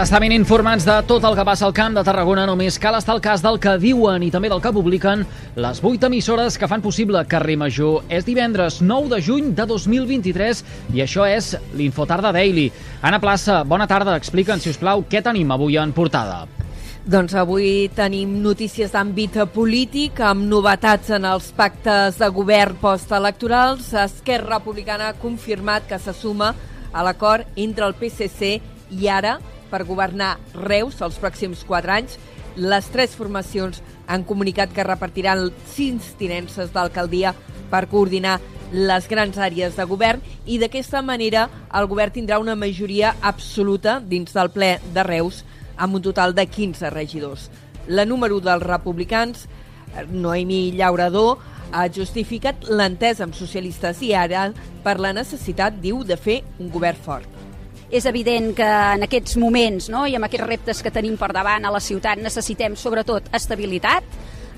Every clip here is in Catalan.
Per estar ben informats de tot el que passa al camp de Tarragona només cal estar al cas del que diuen i també del que publiquen les vuit emissores que fan possible Carrer Major. És divendres 9 de juny de 2023 i això és l'Infotarda Daily. Anna Plaça, bona tarda. Explica'ns, si us plau, què tenim avui en portada. Doncs avui tenim notícies d'àmbit polític amb novetats en els pactes de govern postelectorals. Esquerra Republicana ha confirmat que se suma a l'acord entre el PSC i ara per governar Reus els pròxims quatre anys. Les tres formacions han comunicat que repartiran sis tinences d'alcaldia per coordinar les grans àrees de govern i d'aquesta manera el govern tindrà una majoria absoluta dins del ple de Reus amb un total de 15 regidors. La número dels republicans, Noemi Llaurador, ha justificat l'entesa amb socialistes i ara per la necessitat, diu, de fer un govern fort. És evident que en aquests moments no, i amb aquests reptes que tenim per davant a la ciutat necessitem sobretot estabilitat,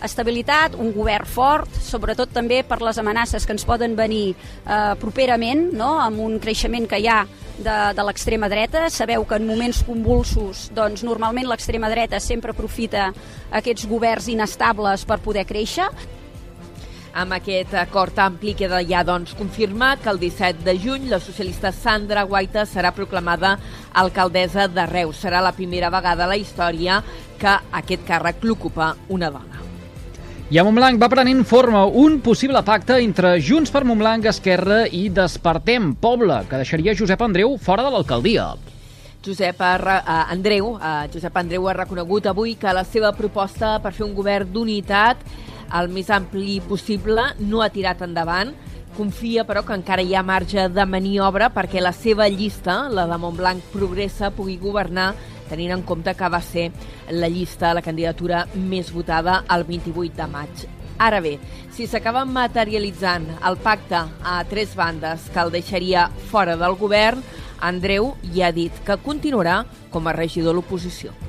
estabilitat, un govern fort, sobretot també per les amenaces que ens poden venir eh, properament, no? amb un creixement que hi ha de, de l'extrema dreta. Sabeu que en moments convulsos, doncs, normalment l'extrema dreta sempre aprofita aquests governs inestables per poder créixer. Amb aquest acord ampli queda ja doncs, confirmat que el 17 de juny la socialista Sandra Guaita serà proclamada alcaldessa de Reus. Serà la primera vegada a la història que aquest càrrec l'ocupa una dona. I a Montblanc va prenent forma un possible pacte entre Junts per Montblanc, Esquerra i Despertem Poble, que deixaria Josep Andreu fora de l'alcaldia. Josep Andreu, Josep Andreu ha reconegut avui que la seva proposta per fer un govern d'unitat el més ampli possible no ha tirat endavant. Confia, però, que encara hi ha marge de maniobra perquè la seva llista, la de Montblanc Progressa, pugui governar tenint en compte que va ser la llista, la candidatura més votada el 28 de maig. Ara bé, si s'acaba materialitzant el pacte a tres bandes que el deixaria fora del govern, Andreu ja ha dit que continuarà com a regidor de l'oposició.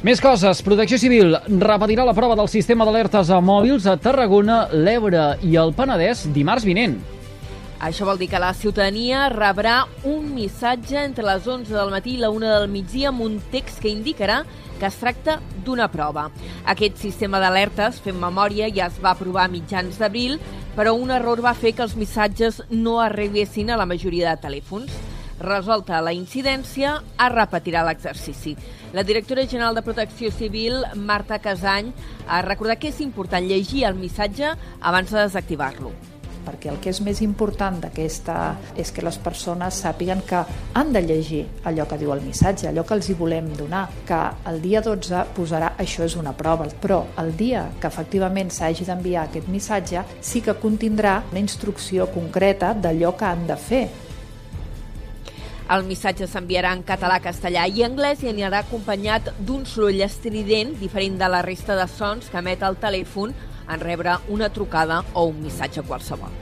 Més coses. Protecció Civil repetirà la prova del sistema d'alertes a mòbils a Tarragona, l'Ebre i el Penedès dimarts vinent. Això vol dir que la ciutadania rebrà un missatge entre les 11 del matí i la 1 del migdia amb un text que indicarà que es tracta d'una prova. Aquest sistema d'alertes, fent memòria, ja es va aprovar a mitjans d'abril, però un error va fer que els missatges no arribessin a la majoria de telèfons. Resolta la incidència, es repetirà l'exercici. La directora general de Protecció Civil, Marta Casany, ha recordat que és important llegir el missatge abans de desactivar-lo perquè el que és més important d'aquesta és que les persones sàpiguen que han de llegir allò que diu el missatge, allò que els hi volem donar, que el dia 12 posarà això és una prova, però el dia que efectivament s'hagi d'enviar aquest missatge sí que contindrà una instrucció concreta d'allò que han de fer. El missatge s'enviarà en català, castellà i anglès i anirà acompanyat d'un soroll estrident diferent de la resta de sons que emet el telèfon en rebre una trucada o un missatge qualsevol.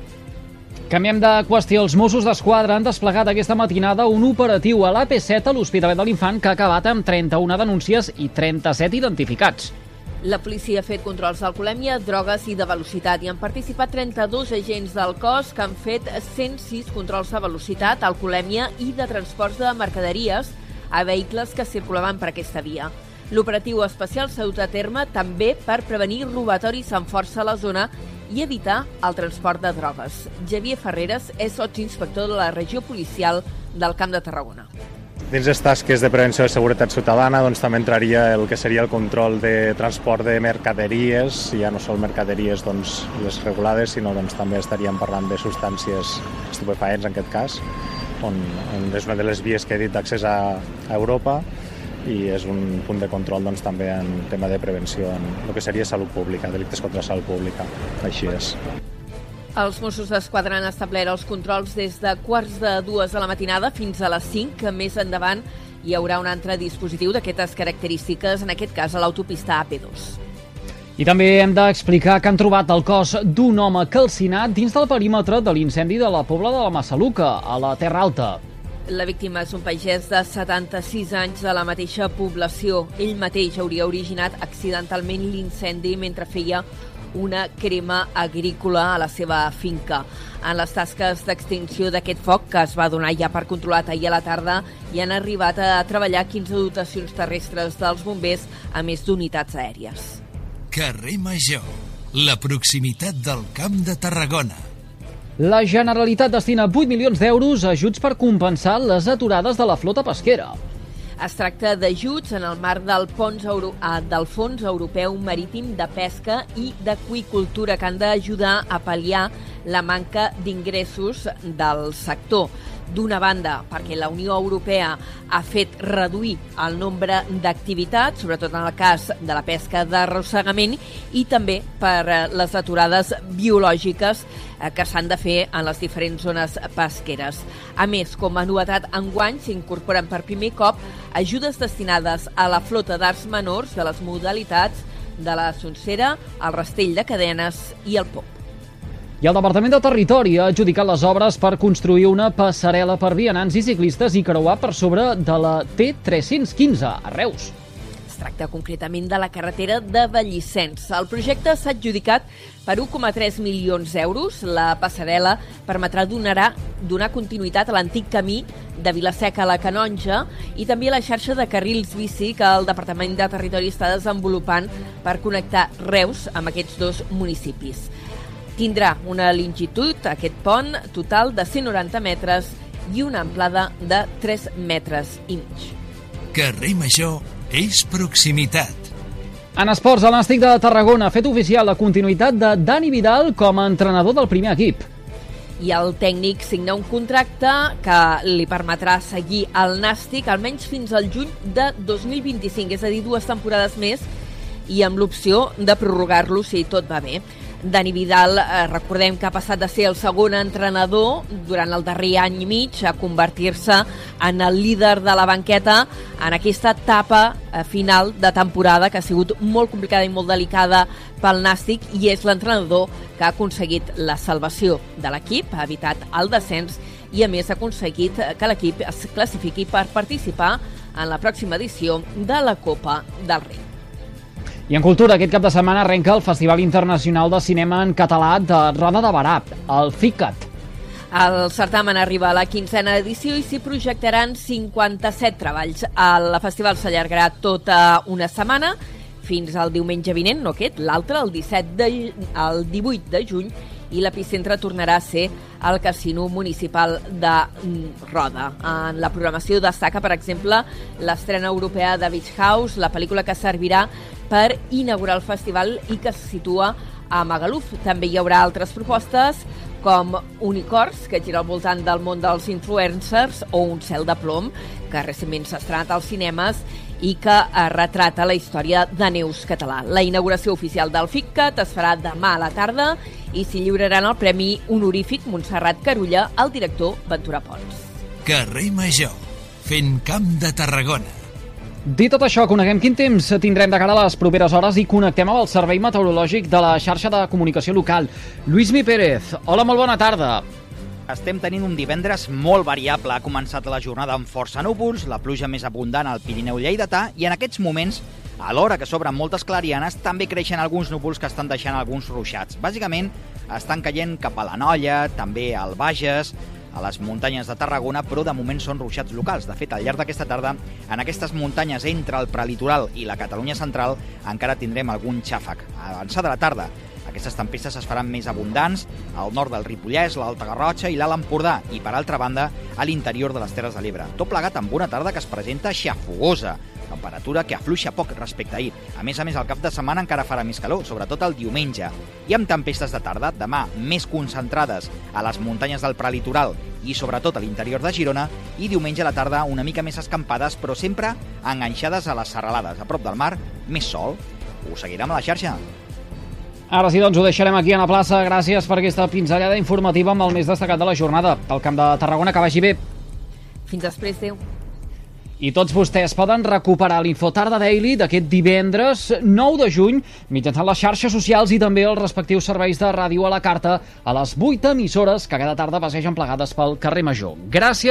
Canviem de qüestió. Els Mossos d'Esquadra han desplegat aquesta matinada un operatiu a l'AP7 a l'Hospitalet de l'Infant que ha acabat amb 31 denúncies i 37 identificats. La policia ha fet controls d'alcoholèmia, drogues i de velocitat i han participat 32 agents del cos que han fet 106 controls de velocitat, alcoholèmia i de transports de mercaderies a vehicles que circulaven per aquesta via. L'operatiu especial s'ha dut a terme també per prevenir robatoris amb força a la zona i evitar el transport de drogues. Javier Ferreres és sotsinspector de la regió policial del Camp de Tarragona. Dins les tasques de prevenció de seguretat ciutadana doncs, també entraria el que seria el control de transport de mercaderies, ja no són mercaderies doncs, les regulades, sinó doncs, també estaríem parlant de substàncies estupefaents en aquest cas, on, on és una de les vies que he dit d'accés a, a Europa i és un punt de control doncs, també en tema de prevenció en el que seria salut pública, delictes contra la salut pública. Així és. Els Mossos d'Esquadra han establert els controls des de quarts de dues de la matinada fins a les 5, que més endavant hi haurà un altre dispositiu d'aquestes característiques, en aquest cas a l'autopista AP2. I també hem d'explicar que han trobat el cos d'un home calcinat dins del perímetre de l'incendi de la Pobla de la Massaluca, a la Terra Alta. La víctima és un pagès de 76 anys de la mateixa població. Ell mateix hauria originat accidentalment l'incendi mentre feia una crema agrícola a la seva finca. En les tasques d'extinció d'aquest foc, que es va donar ja per controlat ahir a la tarda, hi han arribat a treballar 15 dotacions terrestres dels bombers, a més d'unitats aèries. Carrer Major, la proximitat del Camp de Tarragona. La Generalitat destina 8 milions d'euros a ajuts per compensar les aturades de la flota pesquera. Es tracta d'ajuts en el marc del, Pons Euro, eh, del Fons Europeu Marítim de Pesca i d'Aquicultura, que han d'ajudar a pal·liar la manca d'ingressos del sector. D'una banda, perquè la Unió Europea ha fet reduir el nombre d'activitats, sobretot en el cas de la pesca d'arrossegament, i també per eh, les aturades biològiques eh, que s'han de fer en les diferents zones pesqueres. A més, com a novetat, enguany s'incorporen per primer cop ajudes destinades a la flota d'arts menors de les modalitats de la Soncera, el Rastell de Cadenes i el Pop. I el Departament de Territori ha adjudicat les obres per construir una passarel·la per vianants i ciclistes i creuar per sobre de la T315 a Reus. Es tracta concretament de la carretera de Vallissens. El projecte s'ha adjudicat per 1,3 milions d'euros. La passarel·la permetrà donarà, donar continuïtat a l'antic camí de Vilaseca a la Canonja i també a la xarxa de carrils bici que el Departament de Territori està desenvolupant per connectar Reus amb aquests dos municipis. Tindrà una longitud, aquest pont, total de 190 metres i una amplada de 3 metres i mig. Carrer Major és proximitat. En esports, el Nàstic de Tarragona ha fet oficial la continuïtat de Dani Vidal com a entrenador del primer equip. I el tècnic signa un contracte que li permetrà seguir el Nàstic almenys fins al juny de 2025, és a dir, dues temporades més, i amb l'opció de prorrogar-lo si tot va bé. Dani Vidal, eh, recordem que ha passat de ser el segon entrenador durant el darrer any i mig a convertir-se en el líder de la banqueta en aquesta etapa eh, final de temporada que ha sigut molt complicada i molt delicada pel Nàstic i és l'entrenador que ha aconseguit la salvació de l'equip, ha evitat el descens i a més ha aconseguit que l'equip es classifiqui per participar en la pròxima edició de la Copa del Rei. I en cultura, aquest cap de setmana arrenca el Festival Internacional de Cinema en Català de Roda de Barà, el FICAT. El certamen arriba a la quinzena edició i s'hi projectaran 57 treballs. El festival s'allargarà tota una setmana fins al diumenge vinent, no aquest, l'altre, el 17 de, el 18 de juny, i l'epicentre tornarà a ser el Casino Municipal de mm, Roda. En la programació destaca, per exemple, l'estrena europea de Beach House, la pel·lícula que servirà per inaugurar el festival i que se situa a Magaluf. També hi haurà altres propostes com Unicorns, que gira al voltant del món dels influencers, o Un cel de plom, que recentment s'ha estrenat als cinemes i que retrata la història de Neus Català. La inauguració oficial del FICCAT es farà demà a la tarda i s'hi lliuraran el Premi Honorífic Montserrat Carulla al director Ventura Pons. Carrer Major, fent camp de Tarragona. Dit tot això, coneguem quin temps tindrem de cara a les properes hores i connectem amb el Servei Meteorològic de la xarxa de comunicació local. Lluís Mi Pérez, hola, molt bona tarda. Estem tenint un divendres molt variable. Ha començat la jornada amb força núvols, la pluja més abundant al Pirineu Lleidatà i en aquests moments, a l'hora que s'obren moltes clarianes, també creixen alguns núvols que estan deixant alguns ruixats. Bàsicament, estan caient cap a la Nolla, també al Bages, a les muntanyes de Tarragona, però de moment són ruixats locals. De fet, al llarg d'aquesta tarda, en aquestes muntanyes entre el prelitoral i la Catalunya central, encara tindrem algun xàfec. Avançada la tarda, aquestes tempestes es faran més abundants al nord del Ripollès, l'Alta Garrotxa i l'Alt Empordà, i per altra banda, a l'interior de les Terres de l'Ebre. Tot plegat amb una tarda que es presenta xafogosa, temperatura que afluixa poc respecte a ahir. A més a més, el cap de setmana encara farà més calor, sobretot el diumenge. I amb tempestes de tarda, demà més concentrades a les muntanyes del prelitoral i sobretot a l'interior de Girona, i diumenge a la tarda una mica més escampades, però sempre enganxades a les serralades. A prop del mar, més sol. Ho seguirem a la xarxa. Ara sí, doncs ho deixarem aquí a la plaça. Gràcies per aquesta pinzellada informativa amb el més destacat de la jornada. Pel Camp de Tarragona, que vagi bé. Fins després, adéu. I tots vostès poden recuperar l'Infotarda Daily d'aquest divendres 9 de juny mitjançant les xarxes socials i també els respectius serveis de ràdio a la carta a les 8 emissores que cada tarda passegen plegades pel carrer Major. Gràcies